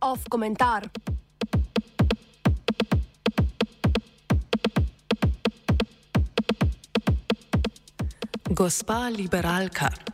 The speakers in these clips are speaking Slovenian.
Off komentar. Gospa liberalka.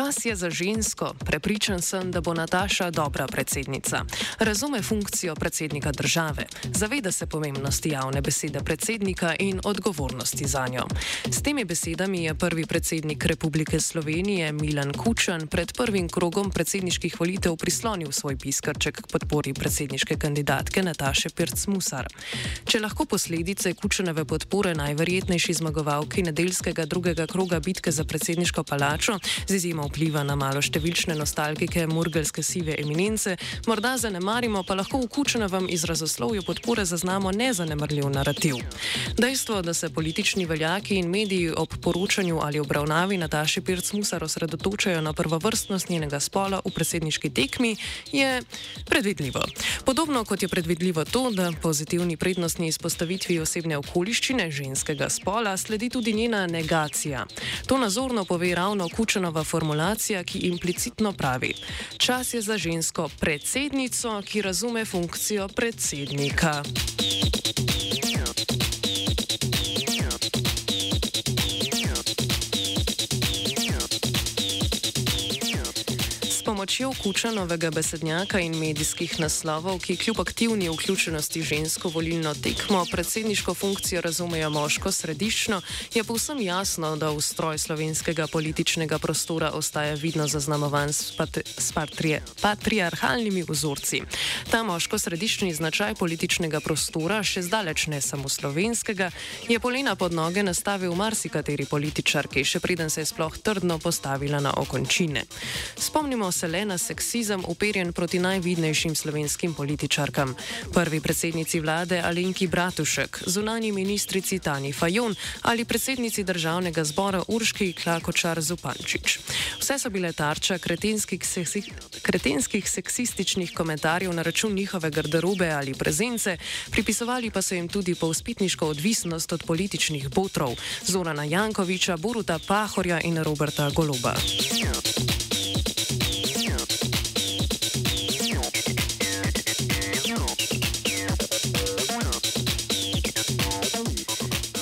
Čas je za žensko. Prepričan sem, da bo Nataša dobra predsednica. Razume funkcijo predsednika države, zaveda se pomembnosti javne besede predsednika in odgovornosti za njo. S temi besedami je prvi predsednik Republike Slovenije Milan Kučan pred prvim krogom predsedniških volitev prislonil svoj piskarček k podpori predsedniške kandidatke Nataše Pirc-Musar. Če lahko posledice Kučanove podpore najverjetnejši zmagovalki nedeljskega drugega kroga bitke za predsedniško palačo z izjemo vpliva na malo številčne nostalgike murgelske sive eminence, morda zanemarimo, pa lahko v Kučanovem izrazoslovju podpore zaznamo nezanemrljiv narativ. Dejstvo, da se politični veljaki in mediji ob poročanju ali obravnavi Nataše Pirc-Musar osredotočajo na prvovrstnost njenega spola v predsedniški tekmi, je predvidljivo. Podobno kot je predvidljivo to, da pozitivni prednostni izpostavitvi osebne okoliščine ženskega spola sledi tudi njena negacija. To nazorno pove ravno Kučanova formulacija, ki implicitno pravi: Čas je za žensko predsednico, ki razume funkcijo predsednika. Pomočjo Kučanovega besednjaka in medijskih naslovov, ki kljub aktivni vključenosti žensko volilno tekmo predsedniško funkcijo razumejo moško središčno, je povsem jasno, da ustroj slovenskega političnega prostora ostaja vidno zaznamovan s, patri s patri patriarhalnimi vzorci. Ta moško središčni značaj političnega prostora, še zdaleč ne samo slovenskega, je polena pod noge nastavil marsikateri političar, ki še preden se je sploh trdno postavila na okončine. Spomnimo se le na seksizem uperjen proti najvidnejšim slovenskim političarkam. Prvi predsednici vlade Alenki Bratušek, zunani ministrici Tani Fajon ali predsednici državnega zbora Urški Klakočar Zupančič. Vse so bile tarča kretenskih, seksi, kretenskih seksističnih komentarjev na račun njihove garderobe ali prezence, pripisovali pa so jim tudi povspitniško odvisnost od političnih botrov Zorana Jankoviča, Boruta Pahorja in Roberta Goloba.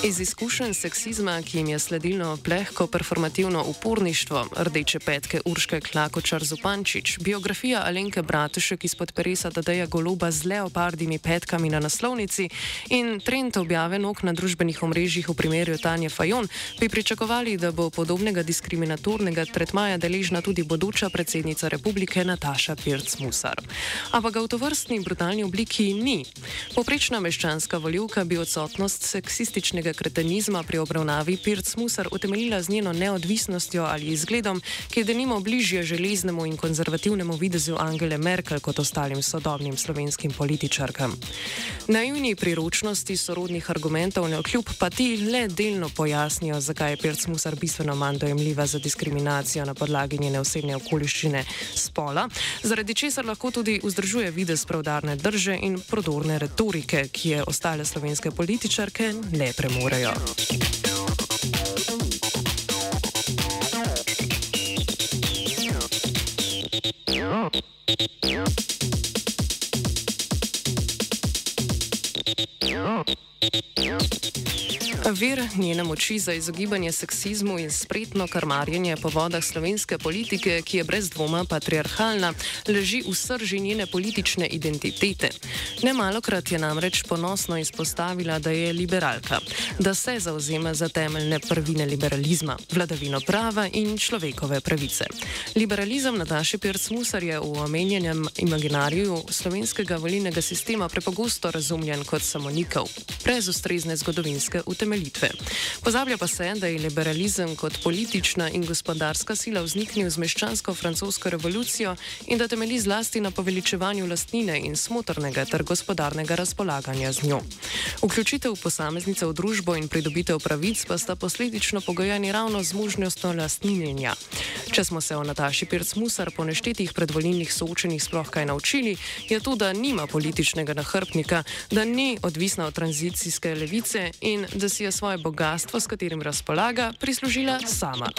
Iz izkušenj seksizma, ki jim je sledilo plehko performativno uporništvo, rdeče petke Urške Klakočar Zupančič, biografija Alenke Bratušek izpod peresa Tadeja Goluba z leopardimi petkami na naslovnici in trend objave nog na družbenih omrežjih v primeru Tanje Fajon, bi pričakovali, da bo podobnega diskriminatornega tretmaja deležna tudi bodoča predsednica republike Nataša Pirc-Musar. Ampak ga v tovrstni brutalni obliki ni. Poprečna meščanska voljivka bi odsotnost seksističnega kretenizma pri obravnavi Pirc Musar utemeljila z njeno neodvisnostjo ali izgledom, ki je denimo bližje železnemu in konzervativnemu videzu Angele Merkel kot ostalim sodobnim slovenskim političarkam. Naivni priročnosti sorodnih argumentov ne okljub pa ti le delno pojasnijo, zakaj je Pirc Musar bistveno manj dojemljiva za diskriminacijo na podlagi njene osebne okoliščine spola, zaradi česar lahko tudi vzdržuje videz pravdarne drže in prodorne retorike, ki je ostale slovenske političarke ne premorejo Moraja. Vir njene moči za izogibanje seksizmu in spretno karmarjenje po vodah slovenske politike, ki je brez dvoma patriarhalna, leži v srži njene politične identitete. Nemalokrat je namreč ponosno izpostavila, da je liberalka, da se zauzema za temeljne prvine liberalizma, vladavino prava in človekove pravice. Liberalizem Nataše Pirc-Musar je v omenjenem imaginariju slovenskega volilnega sistema prepogosto razumljen kot samonikov, brez ustrezne zgodovinske utemeljitve utemeljitve. Pozablja pa se, da je liberalizem kot politična in gospodarska sila vzniknil z meščansko-francosko revolucijo in da temelji zlasti na poveličevanju lastnine in smotrnega ter gospodarnega razpolaganja z njo. Vključitev posameznice v družbo in pridobitev pravic pa sta posledično pogojeni ravno z možnostjo lastninjenja. Če smo se o Nataši Pirc-Musar po neštetih predvolilnih soočenjih sploh kaj naučili, je to, da nima političnega nahrbnika, da ni odvisna od tranzicijske levice in da si je svoje bogatstvo, s katerim razpolaga, prislužila sama.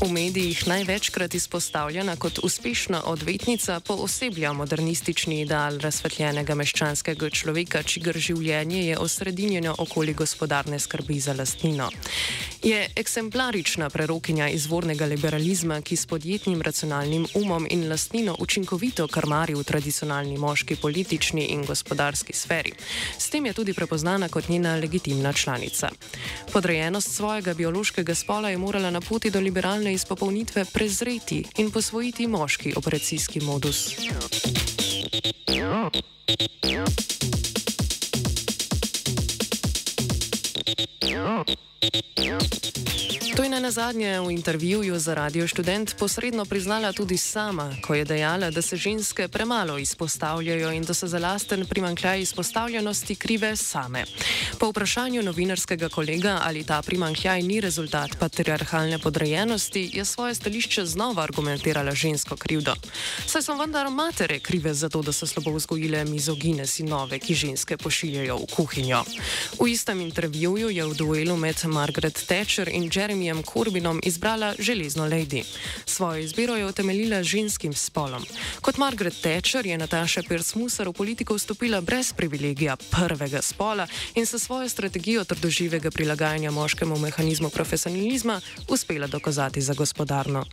V medijih največkrat izpostavljena kot uspešna odvetnica pooseblja modernistični ideal razsvetljenega meščanskega človeka, čigar življenje je osredinjeno okoli gospodarne skrbi za lastnino. Je eksemplarična prerokinja izvornega liberalizma, ki s podjetnim racionalnim umom in lastnino učinkovito karmari v tradicionalni moški politični in gospodarski sferi. S tem je tudi prepoznana kot njena legitimna članica. Podrejenost svojega biološkega spola je morala na poti do liberalne iz popolnitve prezreti in posvojiti moški operacijski modus. To je na zadnje v intervjuju za Radio Student posredno priznala tudi sama, ko je dejala, da se ženske premalo izpostavljajo in da so za lasten primankljaj izpostavljenosti krive same. Po vprašanju novinarskega kolega, ali ta primankljaj ni rezultat patriarhalne podrejenosti, je svoje stališče znova argumentirala žensko krivdo. Saj so vendar matere krive za to, da so slabo vzgojile mizogine sinove, ki ženske pošiljajo v kuhinjo. V istem intervjuju je v duelu med Margaret Thatcher in Jeremyjem Corbynom izbrala železno lady. Svojo izbiro je utemeljila ženskim spolom. Kot Margaret Thatcher je Nataša Pierce-Musar v politiko vstopila brez privilegija prvega spola in se svojo strategijo trdoživega prilagajanja moškemu mehanizmu profesionalizma uspela dokazati za gospodarno.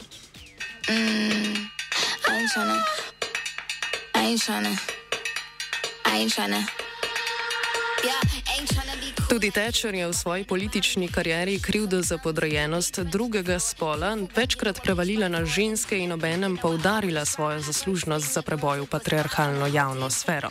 Mm, Tudi Tečer je v svoji politični karieri krivdo za podrejenost drugega spola večkrat prevalila na ženske in obenem poudarila svojo zaslužnost za preboj v patriarhalno javno sfero.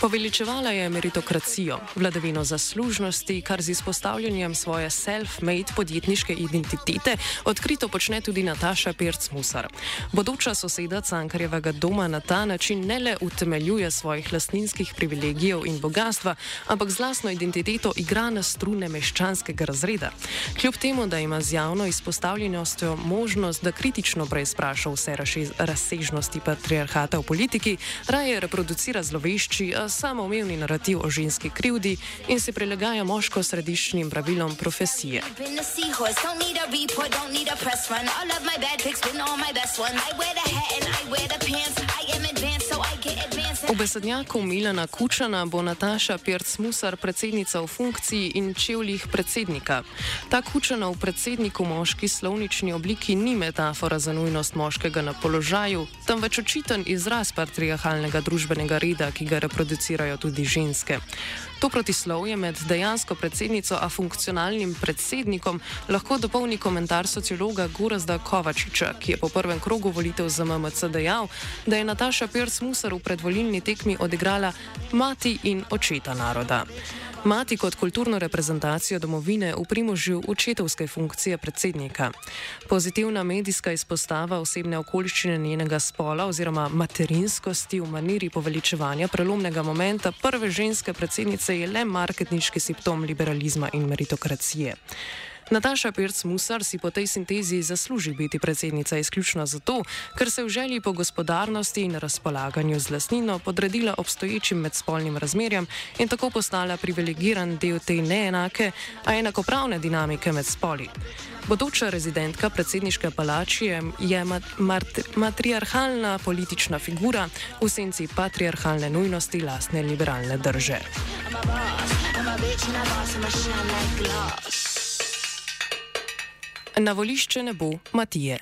Poveličevala je meritokracijo, vladavino zaslužnosti, kar z izpostavljanjem svoje self-made podjetniške identitete odkrito počne tudi Nataša Pirc-Musar. Bodoča soseda Cankarjevega doma na ta način ne le utemeljuje svojih lastninskih privilegijev in bogatstva, ampak z lastno identiteto igra na strune meščanskega razreda. Kljub temu, da ima z javno izpostavljenostjo možnost, da kritično preizpraša vse razsežnosti patriarhata v politiki, raje reproducira zlovešči, a samoumevni narativ o ženski krivdi in se prilagaja moško središčnim pravilom profesije. V besednjaku Milana Kučana bo Nataša Pirc-Musar predsednica v funkciji in čevljih predsednika. Ta Kučana v predsedniku moški slovnični obliki ni metafora za nujnost moškega na položaju, temveč očiten izraz patriarhalnega družbenega reda, ki ga reproducirajo tudi ženske. To protislovje med dejansko predsednico a funkcionalnim predsednikom lahko dopolni komentar sociologa Gurazda Kovačiča, ki je po prvem krogu volitev za MMC dejal, da je Nataša Pirc-Musar v predvolilni tekmi odigrala mati in očeta naroda. Mati kot kulturno reprezentacijo domovine v primožju očetovske funkcije predsednika. Pozitivna medijska izpostava osebne okoliščine njenega spola oziroma materinskosti v maniri poveličevanja prelomnega momenta prve ženske predsednice je le marketinški simptom liberalizma in meritokracije. Nataša Pirc-Musar si po tej sintezi zasluži biti predsednica izključno zato, ker se v želji po gospodarnosti in razpolaganju z lasnino podredila obstoječim medspolnim razmerjam in tako postala privilegiran del te neenake, a enakopravne dinamike med spoli. Bodoča rezidentka predsedniške palačije je matriarhalna politična figura v senci patriarhalne nujnosti lastne liberalne drže. I'm a boss, I'm a bitch, and I boss, I'm a shine like gloss. Na volišče ne bo Matije.